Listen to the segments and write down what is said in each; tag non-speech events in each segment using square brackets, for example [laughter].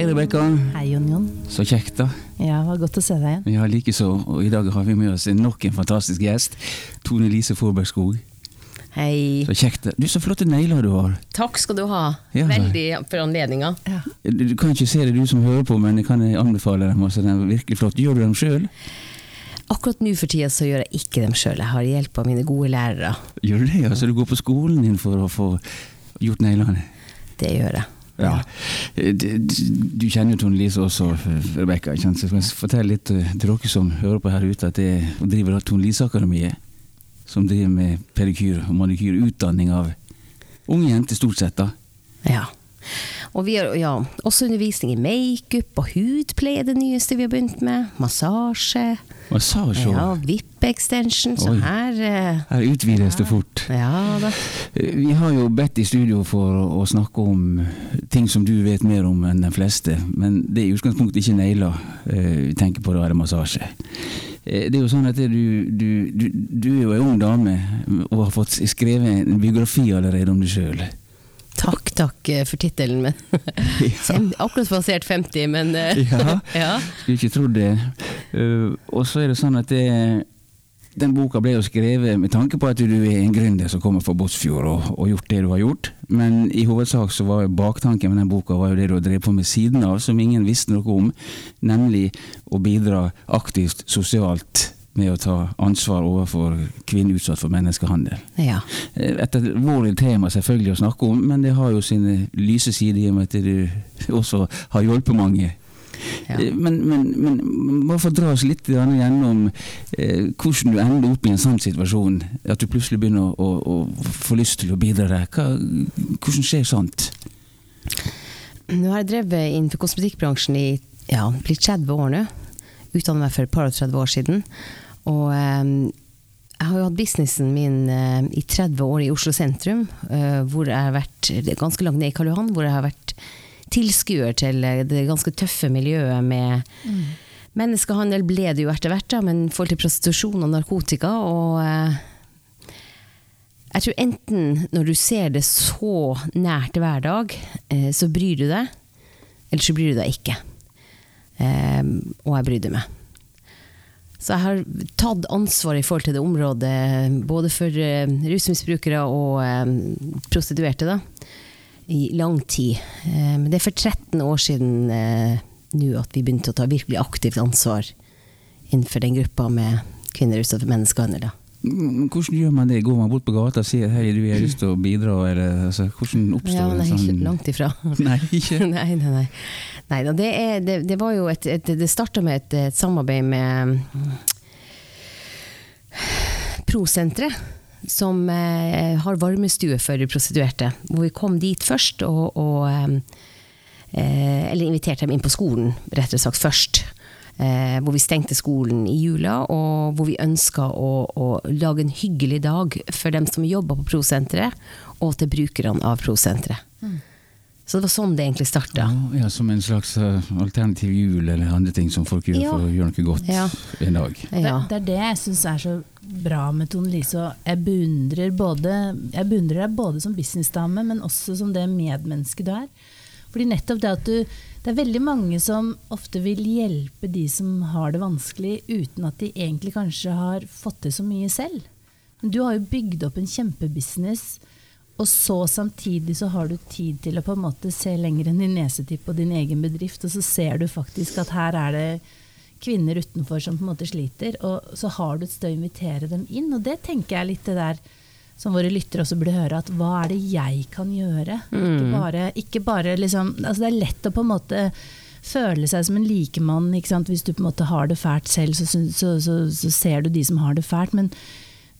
Hei, Rebekka. Hei, Jon Jon. Så kjekt, da. Ja, det var godt å se deg igjen. Ja, likeså. Og i dag har vi med oss nok en fantastisk gjest. Tone Lise Forbergskog. Hei. Så kjekt. Du, så flotte negler du har. Takk skal du ha. Ja. Veldig for anledninga. Du, du kan ikke se det, du som hører på, men jeg kan anbefale dem. Altså, den er virkelig flott. Gjør du dem sjøl? Akkurat nå for tida så gjør jeg ikke dem sjøl. Jeg har hjelp av mine gode lærere. Gjør du det? Altså, du går på skolen din for å få gjort neglene? Det gjør jeg. Ja. Du, kjenner jo Tone Lise også, Rebekka. Fortelle litt eh, til dere som hører på her ute, at det driver Tone Lise-akademiet. Som driver med pedikyr og manikyr. Utdanning av unge jenter, stort sett. da. Ja. Og vi har ja, også undervisning i makeup og hudpleie, det nyeste vi har begynt med. Massasje. Massasje Ja. VIP-extension. Så Oi. her eh, Her utvides det fort. Ja da. Vi har jo bedt i studio for å, å snakke om ting som du vet mer om enn de fleste. Men det er i utgangspunktet ikke negler eh, vi tenker på da, er det massasje. Eh, Det er jo sånn at du, du, du, du er jo ei ung dame og har fått skrevet en biografi allerede om deg sjøl. Takk, takk eh, for tittelen. [laughs] Fem- Akkurat passert 50, men eh, [laughs] Ja. ja. Skulle ikke trodd det. Eh, og så er det sånn at det, den boka ble jo skrevet med tanke på at du er en gründer som kommer fra Båtsfjord og, og gjort det du har gjort. Men i hovedsak så var baktanken med den boka var jo det du har drevet på med siden av, som ingen visste noe om. Nemlig å bidra aktivt sosialt med å ta ansvar overfor kvinner utsatt for menneskehandel. ja. Eh, Et alvorlig tema selvfølgelig å snakke om, men det har jo sine lyse sider i og med at du [laughs] også har hjulpet mange. Ja. Eh, Men, men, men bare for å dra oss litt gjennom eh, hvordan du ender opp i en sånn situasjon. At du plutselig begynner å, å, å få lyst til å bidra der. Hva, hvordan skjer sånt? Nå har jeg drevet innenfor kosmetikkbransjen i ja, blitt 30 år nå. Utdannet meg for et par og 30 år siden. Og eh, jeg har jo hatt businessen min eh, i 30 år i Oslo sentrum, eh, hvor jeg har vært ganske langt ned i Karl Johan, hvor jeg har vært tilskuer til eh, det ganske tøffe miljøet med menneskehandel, ble det jo etter hvert, da, men i forhold til prostitusjon og narkotika. og... Jeg tror enten når du ser det så nært hver dag, så bryr du deg, eller så bryr du deg ikke. Eh, og jeg brydde meg. Så jeg har tatt ansvar i forhold til det området, både for eh, rusmisbrukere og eh, prostituerte, da, i lang tid. Eh, men det er for 13 år siden nå at vi begynte å ta virkelig aktivt ansvar innenfor den gruppa med kvinner utsatt for menneskehandel. da. Hvordan gjør man det? Går man bort på gata og sier hei, du jeg har lyst til å bidra, eller altså, hvordan oppstår Ja, nei, en ikke sånn [laughs] langt ifra. [laughs] Nei, ikke? [laughs] nei, nei, nei. nei da, det, er, det, det var jo et, et Det starta med et, et samarbeid med Prosenteret. Som eh, har varmestue for prostituerte. Hvor vi kom dit først og, og eh, Eller inviterte dem inn på skolen, rettere sagt først. Eh, hvor vi stengte skolen i jula, og hvor vi ønska å, å lage en hyggelig dag for dem som jobba på Prosenteret, og til brukerne av Prosenteret. Så det var sånn det egentlig starta. Ja, Som en slags eh, alternativ jul eller andre ting som folk gjør Ja. for å gjøre noe godt Ja. en dag. Det, det er det jeg syns er så bra med Tone Lise. Og jeg beundrer, både, jeg beundrer deg både som businessdame, men også som det medmennesket du er. Fordi nettopp det at du Det er veldig mange som ofte vil hjelpe de som har det vanskelig, uten at de egentlig kanskje har fått til så mye selv. Men du har jo bygd opp en kjempebusiness, og så samtidig så har du tid til å på en måte se lenger enn din nesetipp på din egen bedrift, og så ser du faktisk at her er det kvinner utenfor som på en måte sliter, og så har du et sted å invitere dem inn. Og det tenker jeg litt det der som våre lyttere også burde høre, at hva er det jeg kan gjøre? Ikke bare, ikke bare liksom altså Det er lett å på en måte føle seg som en likemann. Hvis du på en måte har det fælt selv, så, så, så, så ser du de som har det fælt. Men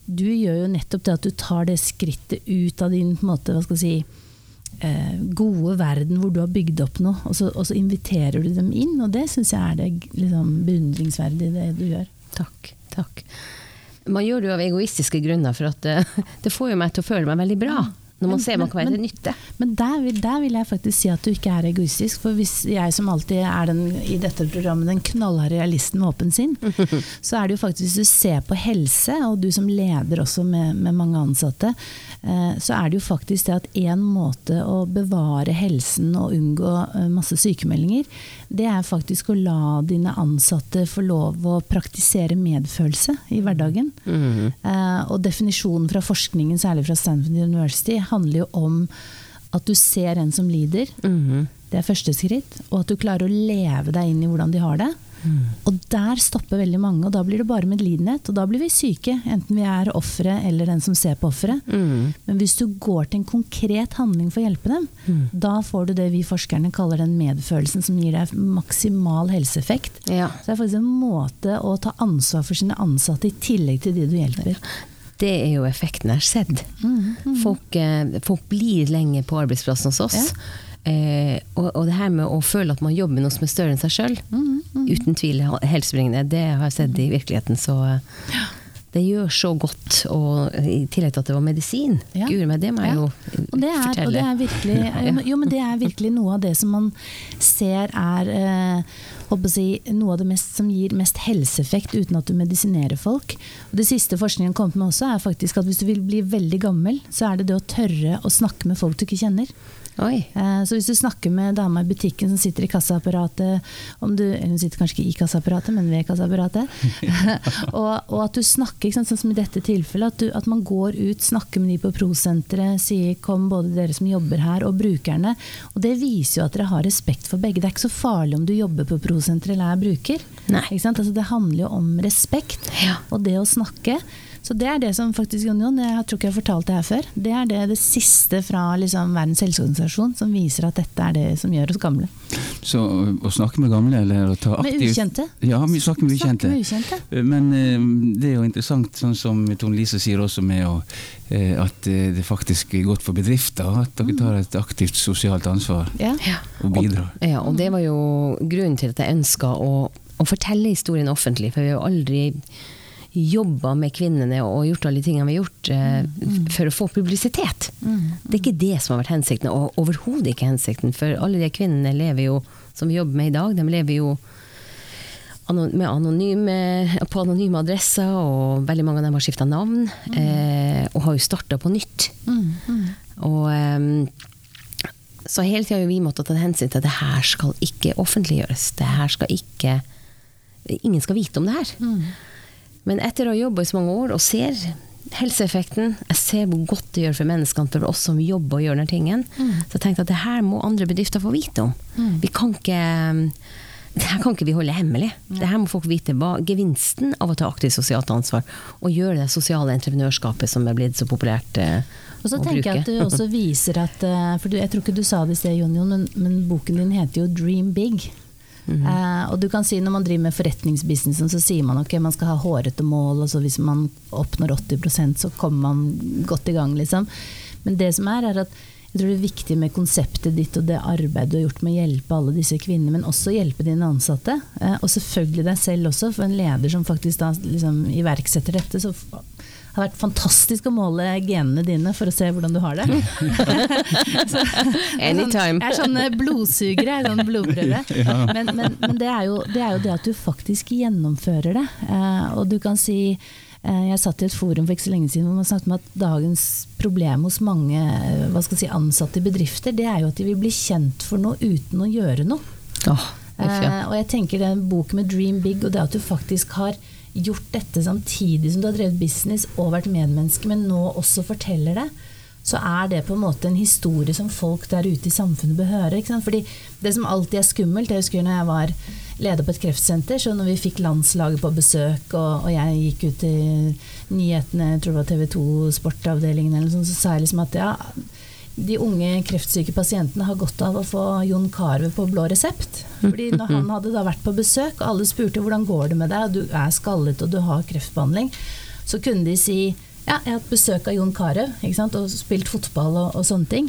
du gjør jo nettopp det at du tar det skrittet ut av din på en måte, hva skal jeg si, eh, gode verden hvor du har bygd opp noe, og så, og så inviterer du dem inn. Og det syns jeg er det liksom, beundringsverdige det du gjør. Takk. takk. Man gjør det jo av egoistiske grunner, for at det, [laughs] det får jo meg til å føle meg veldig bra. Når man ser man kan være men- til nytte. Men der vil, der vil jeg faktisk si at du ikke er egoistisk. For hvis jeg som alltid er den, i dette programmet den knallharde realisten med åpen sinn, [laughs] så er det jo faktisk hvis du ser på helse, og du som leder også med, med mange ansatte, eh, så er det jo faktisk det at én måte å bevare helsen og unngå eh, masse sykemeldinger, det er faktisk å la dine ansatte få lov å praktisere medfølelse i hverdagen. Mhm. Eh, og definisjonen fra forskningen, særlig fra Stanford University, handler jo om at du ser en som lider. Mhm. Det er første skritt. Og at du klarer å leve deg inn i hvordan de har det. Og der stopper veldig mange, og da blir det bare medlidenhet. Og da blir vi syke, enten vi er offeret eller den som ser på offeret. Mm. Men hvis du går til en konkret handling for å hjelpe dem, da får du det vi forskerne kaller den medfølelsen som gir deg maksimal helseeffekt. Ja. Så det er faktisk en måte å ta ansvar for sine ansatte i tillegg til de du hjelper. Det er jo effekten jeg har sett. Mm, Folk, eh, folk blir lenge på arbeidsplassen hos oss. Eh, og, og det her med å føle at man jobber med noe som er større enn seg sjøl, Mm, uten tvil helsebringende, det har jeg sett i virkeligheten. Så eh, det gjør så godt. Og i tillegg til at det var medisin. Ja. Gud, men det må jeg Ja. jo Og det, er, og det er virkelig [laughs] jo, men- det er virkelig noe av det som man ser er eh, si, noe av det mest, som gir mest helseeffekt uten at du medisinerer folk. Og det siste forskningen kom med også, er faktisk at hvis du vil bli veldig gammel, så er det det å tørre å snakke med folk du ikke kjenner. Eh, Så hvis du snakker med dama i butikken som sitter i kassaapparatet om du, Hun sitter kanskje ikke i kassaapparatet, men ved kassaapparatet. [laughs] og, og at du snakker, sant, sånn som i dette tilfellet, at, du, at man går ut, snakker med de på prosenteret, sier 'kom både dere som jobber her og brukerne'. Og det viser jo at dere har respekt for begge. Det er ikke så farlig om du jobber på prosenteret eller er bruker. Nei. Ikke sant? Altså, det handler jo om respekt Ja. og det å snakke. Så det er det som faktisk, Jon, jeg tror ikke jeg har fortalt det her før, det er det, det siste fra liksom, Verdens helseorganisasjon som viser at dette er det som gjør oss gamle. Så å snakke med gamle, eller å ta aktivt Med ukjente. Ja, vi snakker med ukjente. Snakke med ukjente. Men eh, det er jo interessant, sånn som Tone Lise sier også, med å, eh, at eh, det faktisk er godt for bedrifter. At dere tar et aktivt sosialt ansvar Ja. Ja. og bidrar. Ja, og det var jo grunnen til at jeg ønska å, å fortelle historien offentlig, for vi har jo aldri jobba med kvinnene og gjort alle de tingene vi har gjort eh, mm. for å få publisitet. Det er ikke det som har vært hensikten, og overhodet ikke hensikten. For alle de kvinnene lever jo, som vi jobber med i dag, de lever jo med anonyme, på anonyme adresser, og veldig mange av dem har skifta navn. Eh, og har jo starta på nytt. Og ehm, så hele tida har vi måttet ta hensyn til at det her skal ikke offentliggjøres. Det her skal ikke Ingen skal vite om det her. Men etter å ha jobba i så mange år og ser helseeffekten, jeg ser hvor godt det gjør for menneskene, for oss som jobber og gjør den tingen, så jeg tenkte at det her må andre bedrifter få vite om. Vi kan ikke det her kan ikke vi holde hemmelig. Det her må folk vite. Hva gevinsten av å ta aktivt sosialt ansvar og gjøre det sosiale entreprenørskapet som er blitt så populært eh, Og så tenker jeg bruke. at du også [laughs] viser at eh, For du, jeg tror ikke du sa det i sted, Jon Jon, men, men boken din heter jo 'Dream Big'. Mhm. uh, og du kan si Når man driver med forretningsbusinessen, så sier man ok, man skal ha hårete mål. og så Hvis man oppnår 80% så kommer man godt i gang. liksom. Men det som er, er at jeg tror det er viktig med konseptet ditt og det arbeidet du har gjort med å hjelpe alle disse kvinnene, men også hjelpe dine ansatte. Eh, og selvfølgelig deg selv også, for en leder som faktisk da liksom iverksetter dette. så det har vært fantastisk å måle genene dine for å se hvordan du har det. [laughs] Så- Anytime. Jeg er sånn blodsugere, blodsuger, jeg er sånn blodprøve. [laughs] Men, men, men det, er jo, det er jo det at du faktisk gjennomfører det. Eh, og du kan si eh, Jeg satt i et forum for ikke så lenge siden hvor man snakket om at dagens problem hos mange eh, hva skal si, ansatte i bedrifter, det er jo at de vil bli kjent for noe uten å gjøre noe. Oh. Eh, og jeg tenker den boken med Dream Big, og det at du faktisk har gjort dette samtidig som du har drevet business og vært medmenneske, men nå også forteller det, så er det på en måte en historie som folk der ute i samfunnet bør høre. Ikke sant? Fordi det som alltid er skummelt, jeg husker når jeg var leder på et kreftsenter, så når vi fikk landslaget på besøk, og, og jeg gikk ut i nyhetene, jeg tror det var TV 2 Sportavdelingen eller noe sånt, så sa jeg liksom at ja, de unge kreftsyke pasientene har godt av å få Jon Carew på blå resept. Fordi når han [laughs] hadde da vært på besøk, og alle spurte hvordan går det med deg, du er skallet og du har kreftbehandling, så kunne de si ja, jeg har hatt besøk av Jon Carew og spilt fotball og, og sånne ting.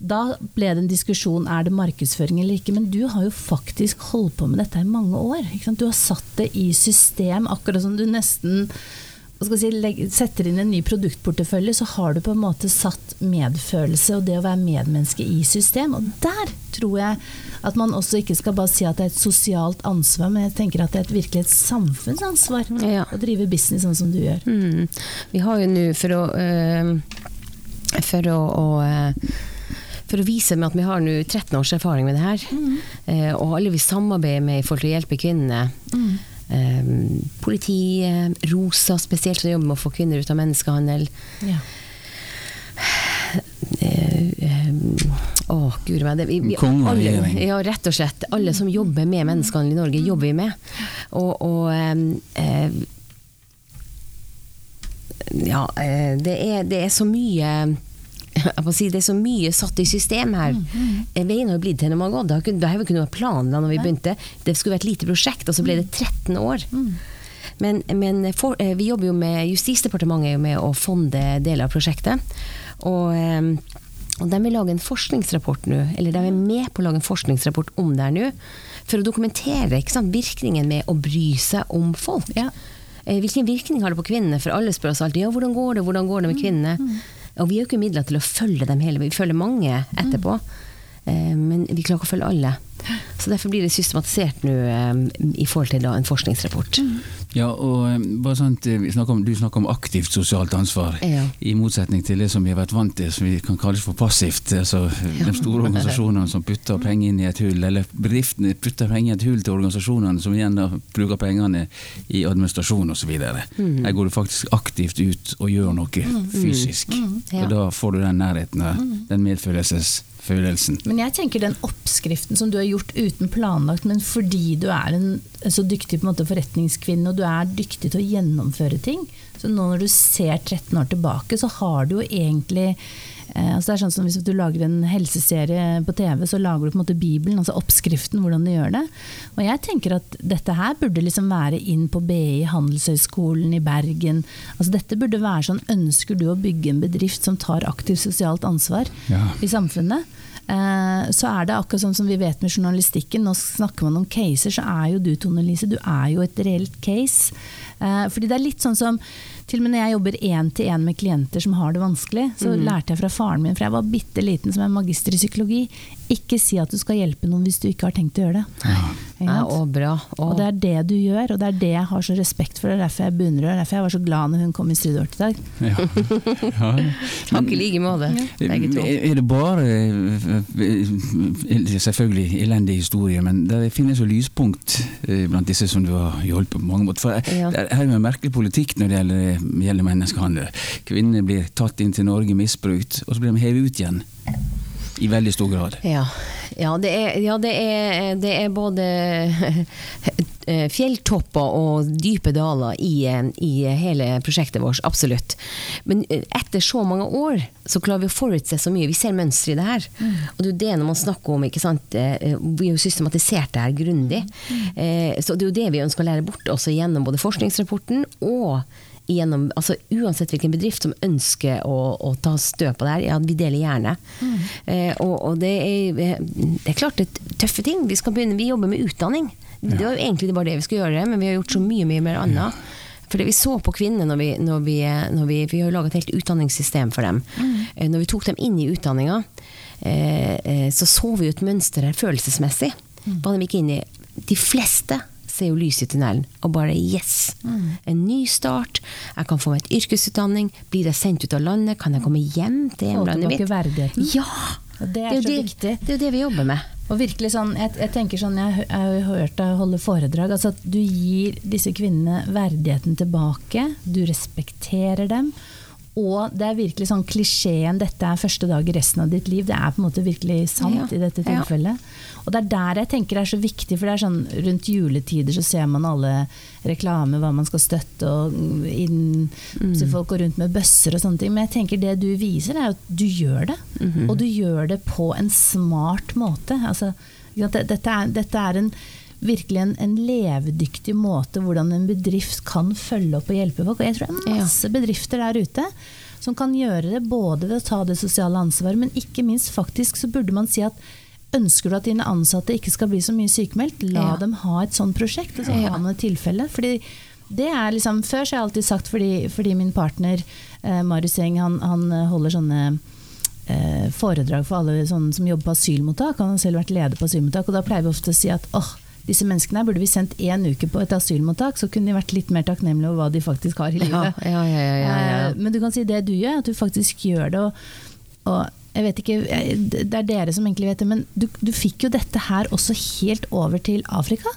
Da ble det en diskusjon er det markedsføring eller ikke, men du har jo faktisk holdt på med dette i mange år. Du har satt det i system, akkurat som du nesten si, setter inn en ny produktportefølje, så har du på en måte satt medfølelse og det å være medmenneske i system. Og der tror jeg at man også ikke skal bare si at det er et sosialt ansvar, men jeg tenker at det er et virkelig et samfunnsansvar Ja. å drive business sånn som du gjør. Mm. Vi har jo nå, for å øh, For å, å øh, for å vise med at vi har nå 13 års erfaring med det her, eh, og alle vi samarbeider med i forhold til å hjelpe kvinnene. Eh, politiet, ROSA spesielt, som jobber med å få kvinner ut av menneskehandel. Ja. Å, eh, Å, guri meg. det- vi- vi- alle- Ja, rett og slett. Alle som jobber med menneskehandel i Norge, jobber vi med. Og, og eh, eh, Ja, eh, det er, det er så mye jeg må si, Det er så mye satt i system her. Eh, Veien har blitt til når man har gått. Det har ikke- jo ikke noe plan da når vi begynte. Det skulle vært et lite prosjekt, og så ble det 13 år. Men, men for, eh, vi jobber jo med Justisdepartementet er jo med å fonde deler av prosjektet. Og, eh, og de vil lage en forskningsrapport nå, eller de er med på å lage en forskningsrapport om det her nå, for å dokumentere ikke sant, virkningen med å bry seg om folk. Ja. Eh, Hvilken virkning har det på kvinnene? For alle spør oss alltid ja, hvordan går det, hvordan går det med kvinnene. Og vi har jo ikke midler til å følge dem hele, vi følger mange etterpå. Eh, Men vi klarer ikke å følge alle. Så derfor blir det systematisert nå eh, i forhold til da en forskningsrapport. Ja, og eh, bare sånt, vi snakker om, Du snakker om aktivt sosialt ansvar, Ja. i motsetning til det som vi har vært vant til, som vi kan kalles for passivt. altså De store [laughs] organisasjonene som putter penger inn i et hull, eller bedriftene putter penger i et hull til organisasjonene, som igjen da bruker pengene i administrasjon osv. Mm. Her går du faktisk aktivt ut og gjør noe fysisk. Ja. Og da får du den nærheten, den den medfølelsesfølelsen. Men jeg tenker den oppskriften som du har gjort uten planlagt, men fordi du er en så dyktig på en måte forretningskvinne og du er dyktig til å gjennomføre ting. Så nå når du ser 13 år tilbake, så har du jo egentlig altså det er sånn som Hvis du lager en helseserie på TV, så lager du på en måte Bibelen, altså oppskriften, hvordan du gjør det. Og jeg tenker at dette her burde liksom være inn på BI, Handelshøyskolen i Bergen. Altså Dette burde være sånn Ønsker du å bygge en bedrift som tar aktivt sosialt ansvar Ja. i samfunnet? Eh, så er det akkurat sånn som vi vet med journalistikken, nå snakker man om caser, så er jo du Tone Lise, du er jo et reelt case. Eh, fordi det er litt sånn som til og med når jeg jobber én til én med klienter som har det vanskelig, så lærte jeg fra faren min, for jeg var bitte liten som en magister i psykologi, ikke si at du skal hjelpe noen hvis du ikke har tenkt å gjøre det. Ja, og bra. Og det er det du gjør, og det er det jeg har så respekt for. Det er derfor jeg beundrer og derfor jeg var så glad når hun kom i studio i dag. Ja. Ja. Takk i like måte, begge to. Er det bare eh, Selvfølgelig elendig historie, men det finnes jo lyspunkt eh, blant disse som du har hjulpet på mange måter. For Ja. det er jo en merkelig politikk når det gjelder, gjelder menneskehandel. Kvinner blir tatt inn til Norge, misbrukt, og så blir de hevet ut igjen. I veldig stor grad. Ja, ja, det, er, ja det, er, det er både eh, fjelltopper og dype daler i, i hele prosjektet vårt, absolutt. Men eh, etter så mange år så klarer vi å forutse så mye. Vi ser mønstre i det her. Og det er jo det når man snakker om ikke sant? eh, Vi har jo systematisert det her grundig. Mm. Så det er jo det vi ønsker å lære bort også gjennom både forskningsrapporten og gjennom, altså Uansett hvilken bedrift som ønsker å, å ta stø på det her, ja, vi deler gjerne. Eh, og og det, er, det er klart det er tøffe ting. Vi, skal begynne, vi jobber med utdanning. Det var jo egentlig bare det vi skulle gjøre, men vi har gjort så mye mye mer annet. For det vi så på kvinner når vi, når vi, når vi, vi har laget et helt utdanningssystem for dem. Mm. Når vi tok dem inn i utdanninga, eh, eh, så så vi jo et mønster her følelsesmessig. Mm. de. De fleste ser jo lys i tunnelen og bare yes! En ny start. Jeg kan få meg et yrkesutdanning. Blir jeg sendt ut av landet? Kan jeg komme hjem til Få hjemlandet tilbake mitt? verdigheten. Ja! er, det er, så det, viktig. det er jo det vi jobber med. Og virkelig sånn, jeg, jeg tenker sånn, jeg, har hørt deg holde foredrag, altså at du gir disse kvinnene verdigheten tilbake, du respekterer dem, og det er virkelig sånn klisjeen 'dette er første dag i resten av ditt liv', det er på en måte virkelig sant Ja, i dette ja. tilfellet. Og det er der jeg tenker det er så viktig, for det er sånn rundt juletider så ser man alle reklame, hva man skal støtte, og inn, så folk går rundt med bøsser og sånne ting. Men jeg tenker det du viser, er at du gjør det. Og du gjør det på en smart måte. Altså, dette, er, dette er en virkelig en, en levedyktig måte hvordan en bedrift kan følge opp og hjelpe folk. Og jeg tror det er Ja. masse bedrifter der ute som kan gjøre det både ved å ta det sosiale ansvaret, men ikke minst faktisk så burde man si at Ønsker du at dine ansatte ikke skal bli så mye sykemeldt, la Ja. dem ha et sånt prosjekt. Og så Ja. man et tilfelle. Fordi det er liksom, Før så har jeg alltid sagt, fordi, fordi min partner eh, Marius Eng han, han holder sånne eh, foredrag for alle sånne som jobber på asylmottak. Han har selv vært leder på asylmottak, og da pleier vi ofte å si at åh, disse menneskene burde vi sendt én uke på et asylmottak, så kunne de vært litt mer takknemlige over hva de faktisk har i livet. ja, ja, ja, ja, ja. Eh, Men du kan si det du gjør, at du faktisk gjør det. Og, og jeg vet ikke, eh, Det er dere som egentlig vet det, men du, du fikk jo dette her også helt over til Afrika?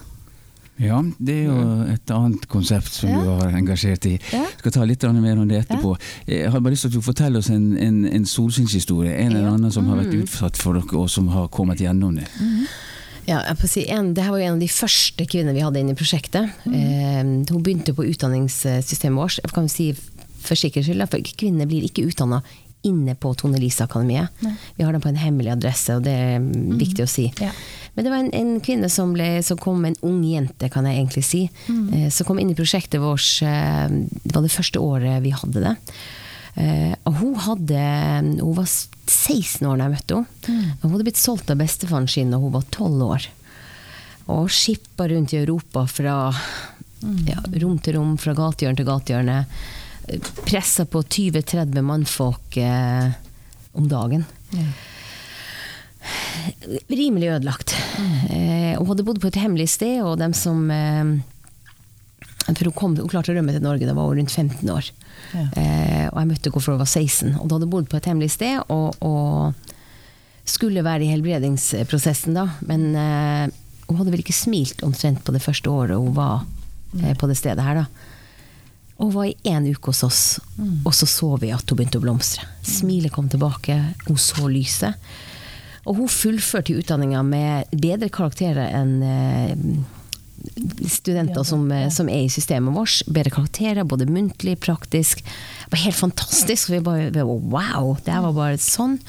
Ja, det er jo et annet konsept som Ja. du har engasjert i. Ja. skal ta litt mer om det etterpå. Jeg har bare lyst til at du forteller oss en, en, en solskinnshistorie. En eller annen som har vært Mm. utsatt for dere, og som har kommet gjennom det. Mm får si en, det her var jo en av de første kvinnene vi hadde inne i prosjektet. Eh, hun begynte på utdanningssystemet vårt. Jeg kan si for sikkerhets skyld, for kvinner blir ikke utdanna inne på Tone Lise-akademiet. Vi har dem på en hemmelig adresse, og det er mm, viktig å si. Ja. Men det var en, en kvinne som, ble, som kom, en ung jente kan jeg egentlig si, eh, som kom inn i prosjektet vårt eh, Det var det første året vi hadde det. Eh, og hun hadde Hun var 16 år da jeg møtte henne. Og Hun hadde blitt solgt av bestefaren sin da hun var 12 år. Og skippa rundt i Europa fra ja, rom til rom, fra gatehjørne til gatehjørne. Pressa på 20-30 mannfolk eh, om dagen. Rimelig ødelagt. Eh, hun hadde bodd på et hemmelig sted, og dem som eh, For hun, kom, hun klarte å rømme til Norge da var hun rundt 15 år. Ja. Eh, og jeg møtte henne for hun var 16. Og da hadde hun bodd på et hemmelig sted og, og skulle være i helbredingsprosessen da. Men eh, hun hadde vel ikke smilt omtrent på det første året hun var eh, på det stedet her. da. Og hun var i én uke hos oss, og så så vi at hun begynte å blomstre. Smilet kom tilbake, hun så lyset. Og hun fullførte utdanninga med bedre karakterer enn eh, studenter som, eh, som er i systemet vårt. Bedre karakterer, både muntlig, praktisk. Det var helt fantastisk. Vi bare, vi bare Wow! Det her var bare sånn.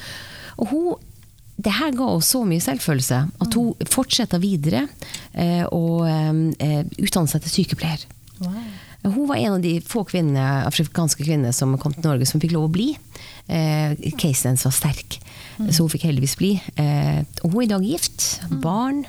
Og hun det her ga oss så mye selvfølelse at hun fortsetter videre eh, og eh, utdanner seg til sykepleier. Wow. Hun var en av de få kvinner, afrikanske kvinnene som kom til Norge som fikk lov å bli. Eh, casen hennes var sterk, så hun fikk heldigvis bli. Eh, og hun er i dag gift, barn,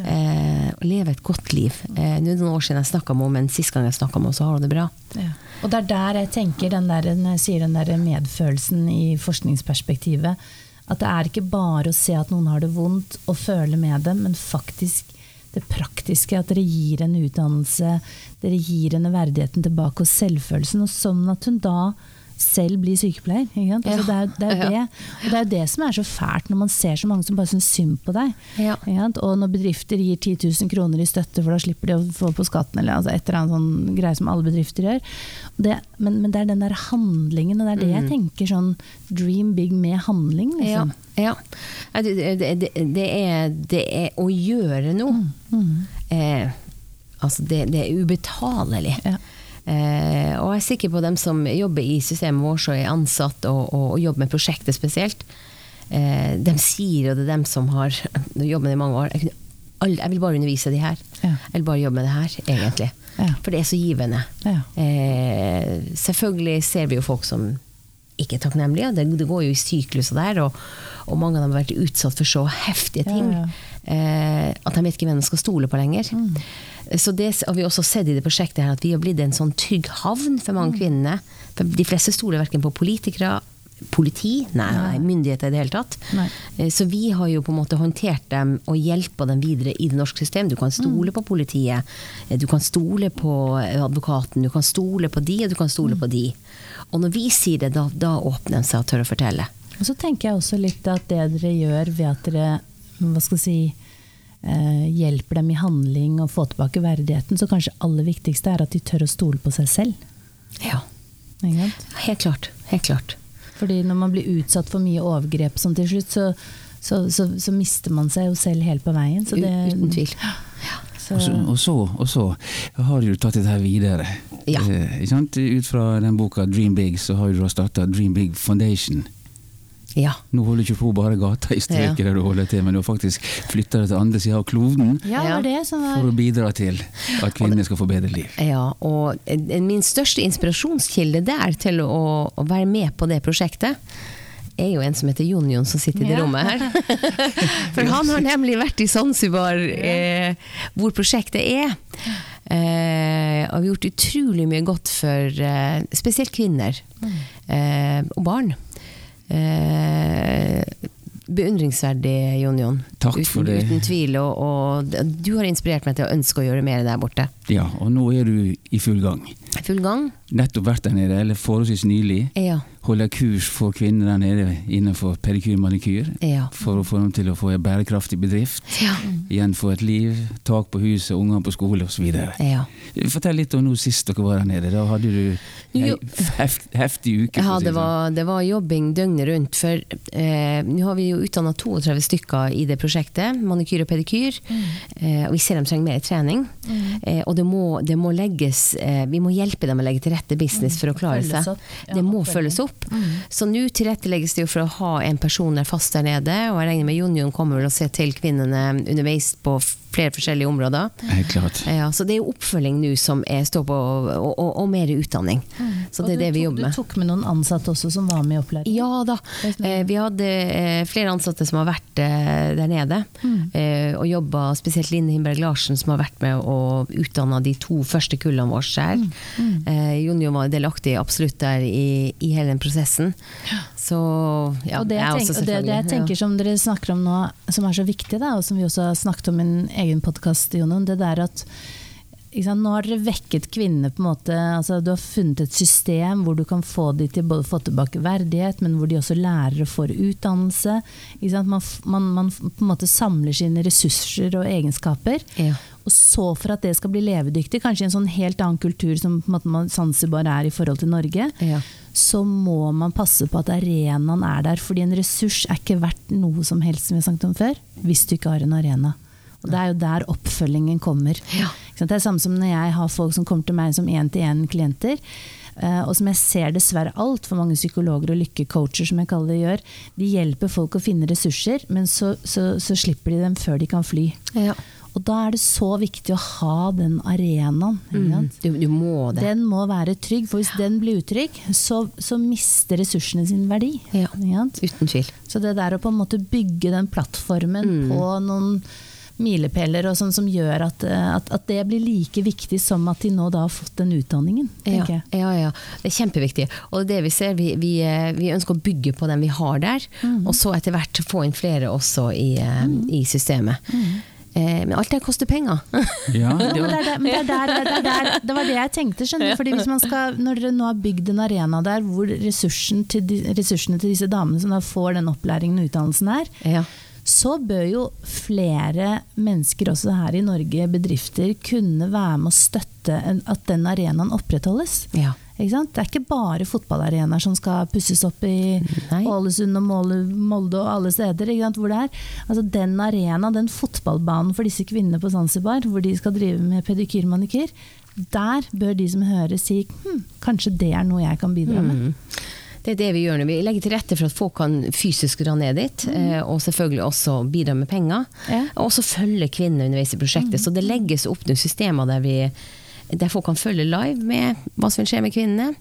eh, og lever et godt liv. Eh, Nå er det noen år siden jeg snakka med henne, men sist gang jeg snakka med henne, så har hun det bra. Ja. Og det er der jeg tenker den der, jeg sier den der medfølelsen i forskningsperspektivet, at det er ikke bare å se at noen har det vondt og føle med dem, men faktisk det praktiske, at dere gir henne utdannelse, dere gir henne verdigheten tilbake og selvfølelsen, og sånn at hun da selv bli sykepleier. Sant? Altså, det, er, det, er det. Og det er det som er så fælt, når man ser så mange som bare syns synd på deg. Ja. Og når bedrifter gir 10 000 kroner i støtte, for da slipper de å få på skatten, eller altså et eller annet sånn greie som alle bedrifter gjør. Det, men, men det er den der handlingen, og det er det jeg tenker sånn dream big med handling, liksom. ja. ja. Er, det er å gjøre noe. Eh, altså, det, det er ubetalelig. Ja. Eh, og jeg er sikker på dem som jobber i systemet vårt og er ansatt og, og, og jobber med prosjektet spesielt. Eh, de sier, og det er dem som har [laughs] jobbet med det i mange år jeg, kunne jeg vil bare undervise de her. Ja. Jeg vil bare jobbe med det her, egentlig. Ja. For det er så givende. Ja. Eh, selvfølgelig ser vi jo folk som ikke takknemlige. Det, det går jo i sykluser der, og, og mange av dem har vært utsatt for så heftige ting Ja, Eh, at de vet ikke hvem de skal stole på lenger. Mm. Så det har vi også sett i det prosjektet her, at vi har blitt en sånn trygg havn for Mm. mange kvinner. For de fleste stoler verken på politikere, politi, nei, nei, myndigheter i det hele tatt. Nei. Eh, Så vi har jo på en måte håndtert dem og hjelpa dem videre i det norske systemet. Du kan stole Mm. på politiet, eh, du kan stole på advokaten, du kan stole på de, og du kan stole Mm. på de. Og når vi sier det, da, da åpner de seg og tør å fortelle. Og så tenker jeg også litt at det dere gjør ved at dere hva skal jeg si, eh, hjelper dem i handling og får tilbake verdigheten, så kanskje aller viktigste er at de tør å stole på seg selv. Ja, helt klart. Helt klart. Fordi når man blir utsatt for mye overgrep sånn til slutt, så, så, så, så mister man seg jo selv helt på veien. Så det, Uten tvil. Ja. Og så, og, så, og så har du tatt dette her videre. Ja. Eh, ikke sant? Ut fra den boka Dream Big, så har du starta Dream Big Foundation. Ja. Nå holder du ikke på bare gata i strøket Ja. der du holder til, men du har faktisk flytta det til andre sida av kloden ja, det som for å bidra til at kvinner skal få bedre liv. Ja, og min største inspirasjonskilde der til å, å være med på det prosjektet, er jo en som heter Jon Jon, som sitter i det Ja. rommet her. [laughs] For han har nemlig vært i Zanzibar, eh, hvor prosjektet er. Eh, og vi har gjort utrolig mye godt for eh, spesielt kvinner eh, og barn. Eh, beundringsverdig, Jon Jon. Takk uten, for det. Uten tvil. Og, og du har inspirert meg til å ønske å gjøre mer der borte. Ja, og nå er du i full gang. Full gang? Nettopp vært der nede, eller forholdsvis nylig. Ja. Holder kurs for kvinner der nede innenfor pedikyr og manikyr. Ja. For å få dem til å få en bærekraftig bedrift. Ja. Igjen få et liv, tak på huset, unger på skole osv. ja. Fortell litt om nå sist dere var der nede. Da hadde du ei heft, heftig uke. Ja, det sånn. var, det var jobbing døgnet rundt. For eh, nå har vi jo utdanna 32 stykker i det prosjektet, manikyr og pedikyr. Eh, og vi ser de trenger mer trening. Eh, og det må, det må legges eh, Vi må hjelpe dem å legge til rette business for å klare seg. Ja, Det må følges opp. Så nå tilrettelegges det jo for å ha en person der fast der nede. Og jeg regner med Jon Jon kommer vel og ser til kvinnene underveis på flere forskjellige områder. Helt klart. Ja, så det er jo oppfølging nå som er, står på, og, og, og mer utdanning. Så det er det vi tok- jobber med. Du tok med noen ansatte også som var med i opplæringen? Ja da. Eh, vi hadde eh, flere ansatte som har vært eh, der nede. Eh, og jobba spesielt Line Himberg Larsen, som har vært med og utdanna de to første kullene våre her. Eh, Jon var delaktig absolutt der i, i hele den prosessen. Så ja, og det jeg, jeg tenker, også og det, det jeg selvfølgelig. tenker som dere snakker om nå, som er så viktig, da, og som vi også har snakket om i en egen podkast, det der at nå har dere vekket kvinnene på en måte altså Du har funnet et system hvor du kan få de til både få tilbake verdighet, men hvor de også lærer og får utdannelse. Man, man, man på en måte samler sine ressurser og egenskaper. Ja. Og så for at det skal bli levedyktig, kanskje i en sånn helt annen kultur som på en måte Zanzibar er i forhold til Norge, Ja. så må man passe på at arenaen er der. Fordi en ressurs er ikke verdt noe som helst, som vi har snakket om før, hvis du ikke har en arena. Og Det er jo der oppfølgingen kommer. Ja. Det er det samme som når jeg har folk som kommer til meg som én-til-én-klienter. eh, og som jeg ser dessverre altfor mange psykologer og lykkecoacher som jeg kaller det gjør. De hjelper folk å finne ressurser, men så, så, så slipper de dem før de kan fly. Ja. Og da er det så viktig å ha den arenaen. Mm. Du, du må det. Den må være trygg, for hvis den blir utrygg, så, så mister ressursene sin verdi. Ja. Uten tvil. Så det der å på en måte bygge den plattformen Mm. på noen milepæler og sånn som gjør at, eh, at, at det blir like viktig som at de nå da har fått den utdanningen, Ja, ja, ja. Det er kjempeviktig. Og det er det vi ser, vi, vi, eh, vi ønsker å bygge på den vi har der, Mm. og så etter hvert få inn flere også i, mm. i systemet. Mm. Eh, men alt det koster penger. [laughs] Ja, [laughs] Ja, det men var, det, det, det, det var det jeg tenkte. skjønner du? Fordi hvis man skal, Når dere nå har bygd en arena der hvor ressursen til de, ressursene til disse damene som da får den opplæringen og utdannelsen er, ja. Så bør jo flere mennesker også her i Norge, bedrifter, kunne være med å støtte at den arenaen opprettholdes. Ja. Det er ikke bare fotballarenaer som skal pusses opp i Nei. Ålesund og Molde og alle steder. Hvor det er. Altså den arenaen, den fotballbanen for disse kvinnene på Zanzibar, hvor de skal drive med pedikyr manikyr, der bør de som hører si hm, kanskje det er noe jeg kan bidra med. Mm. Det er det vi gjør nå. Vi legger til rette for at folk kan fysisk dra ned dit, mm. og selvfølgelig også bidra med penger. Ja. Og også følge kvinnene underveis i prosjektet. Så det legges opp noen systemer der, vi, der folk kan følge live med hva som vil skje med kvinnene.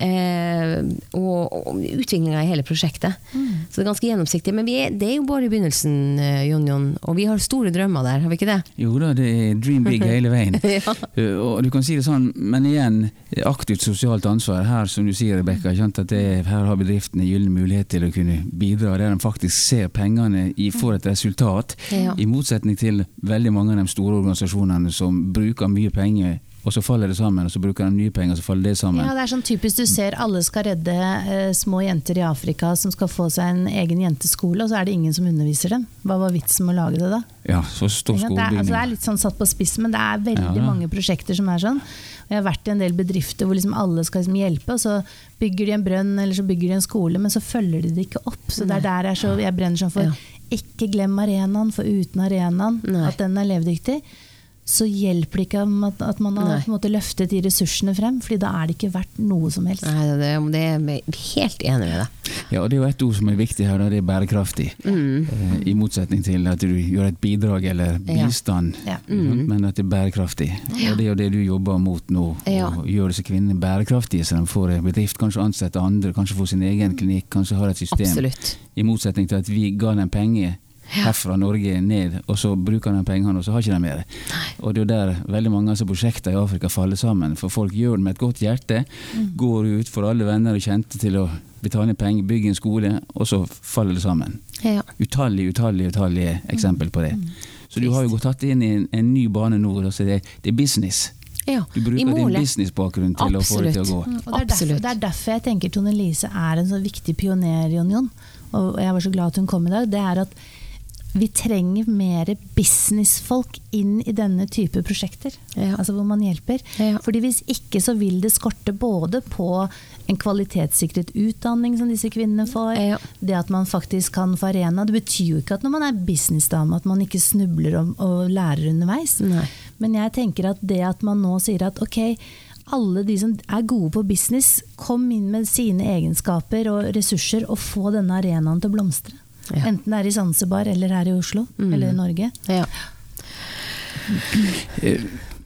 Eh, og, og utviklinga i hele prosjektet. Så det er ganske gjennomsiktig. Men vi er, det er jo bare i begynnelsen, eh, Jon Jon. Og vi har store drømmer der, har vi ikke det? jo da, det er dream big [laughs] hele veien. Ja. Uh, Og du kan si det sånn, men igjen, aktivt sosialt ansvar. Her som du sier, Rebekka, her har bedriftene gyllen mulighet til å kunne bidra der de faktisk ser pengene i, får et resultat. Ja. I motsetning til veldig mange av de store organisasjonene som bruker mye penger, og så faller det sammen. Og så bruker de nye penger, og så faller det sammen. Ja, det er sånn typisk du ser alle skal redde eh, små jenter i Afrika som skal få seg en egen jenteskole, og så er det ingen som underviser dem. Hva var vitsen med å lage det da? Ja, så stor? Det er, altså, det er litt sånn satt på spissen, men det er veldig Ja, ja. mange prosjekter som er sånn. Og jeg har vært i en del bedrifter hvor liksom alle skal liksom hjelpe, og så bygger de en brønn eller så bygger de en skole, men så følger de det ikke opp. Så det er der jeg, så, jeg brenner sånn for Ja. ikke glem arenaen, for uten arenaen, Nei. at den er levedyktig, så hjelper det ikke at, at man har på en måte løftet de ressursene frem, fordi da er det ikke verdt noe som helst. Nei, det, det er jeg helt enig med deg. Ja, og det er jo et ord som er viktig her, og det er bærekraftig. Eh, I motsetning til at du gjør et bidrag eller bistand, Ja. Ja. Mm. men at det er bærekraftig. Og det er jo det du jobber mot nå, Ja. å gjøre disse kvinnene bærekraftige, så de får en bedrift, kanskje ansette andre, kanskje få sin egen klinikk, kanskje har et system. Absolutt. I motsetning til at vi ga dem penger herfra Norge ned, og så bruker de pengene, og så har ikke de mer. Og det er jo der veldig mange av disse prosjekter i Afrika faller sammen. For folk gjør det med et godt hjerte, går ut for alle venner og kjente til å betale penger, bygge en skole, og så faller det sammen. Ja. Utallige, utallige, utallige eksempel på det. Så du har jo gått tatt inn i en, en ny bane nå. Altså det, det er business. ja. Du I bruker din businessbakgrunn til å få det til å gå. Mm, Og det, er derfor, Absolutt. det er derfor jeg tenker Tone Lise er en så viktig pioner, Jon Jon. Og jeg var så glad at hun kom i dag. Det er at vi trenger mer businessfolk inn i denne type prosjekter. Ja. Altså hvor man hjelper. Ja. Fordi hvis ikke så vil det skorte både på en kvalitetssikret utdanning som disse kvinnene får, Ja. det at man faktisk kan få arena. Det betyr jo ikke at når man er businessdame at man ikke snubler om, og lærer underveis. Nei. Men jeg tenker at det at man nå sier at ok, alle de som er gode på business, kom inn med sine egenskaper og ressurser og få denne arenaen til å blomstre. Ja. Enten det er i Zanzibar eller her i Oslo Mm. eller i Norge. Ja. Eh,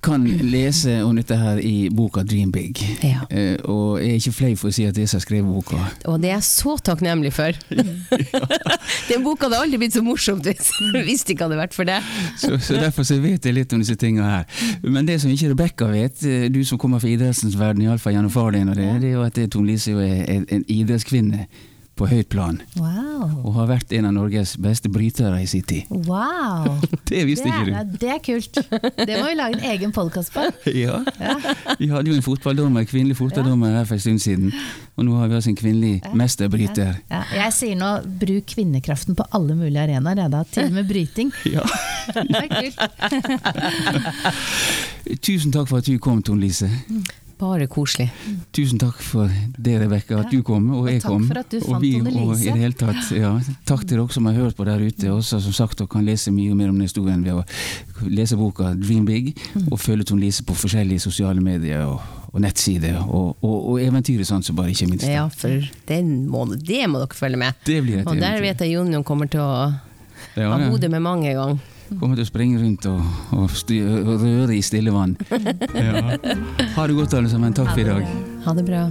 Kan lese om dette her i boka 'Dream Big'. Ja. Eh, Og jeg er ikke flau for å si at det er jeg som har skrevet boka. Og det er jeg så takknemlig for. [laughs] [laughs] Den boka hadde aldri blitt så morsomt hvis, hvis det ikke hadde vært for det. Så, så Derfor så vet jeg litt om disse tingene her. Men det som ikke Rebekka vet, eh, du som kommer fra idrettens verden, iallfall gjennom far din, og det, det er jo at Tone Lise er en, en idrettskvinne på høyt plan. Wow! Og har vært en av Norges beste brytere i sin tid. wow. [laughs] Det visste det, ikke er, Ja, det er kult. Det må vi lage en egen podkast på. [laughs] Ja. Vi hadde jo en fotballdommer, kvinnelig fotballdommer her for en stund siden. Og nå har vi altså en kvinnelig mesterbryter. Ja, jeg sier nå bruk kvinnekraften på alle mulige arenaer, jeg da. Til og med bryting. [laughs] Ja. Det er kult. Tusen takk for at du kom, Tone Lise. Bare koselig. Tusen takk for det, Rebekka, at du kom, og Og jeg takk for at du fant vi, og i Lise. det hele tatt, ja. Takk til dere som har hørt på der ute, også som sagt dere kan lese mye mer om den historien ved å lese boka 'Dream Big', Mm. og følge Tone Lise på forskjellige sosiale medier og, og nettsider, og, og, og eventyret som bare ikke minst. Ja, for den må, det må dere følge med. Det blir et Og der eventyr. vet jeg Jon kommer til å Ja, ha hodet med mange ganger. Kommer til å springe rundt og, og, styr, og røre i stille vann. [laughs] Ja. Ha det godt, alle sammen. Takk for i dag. Ha det bra.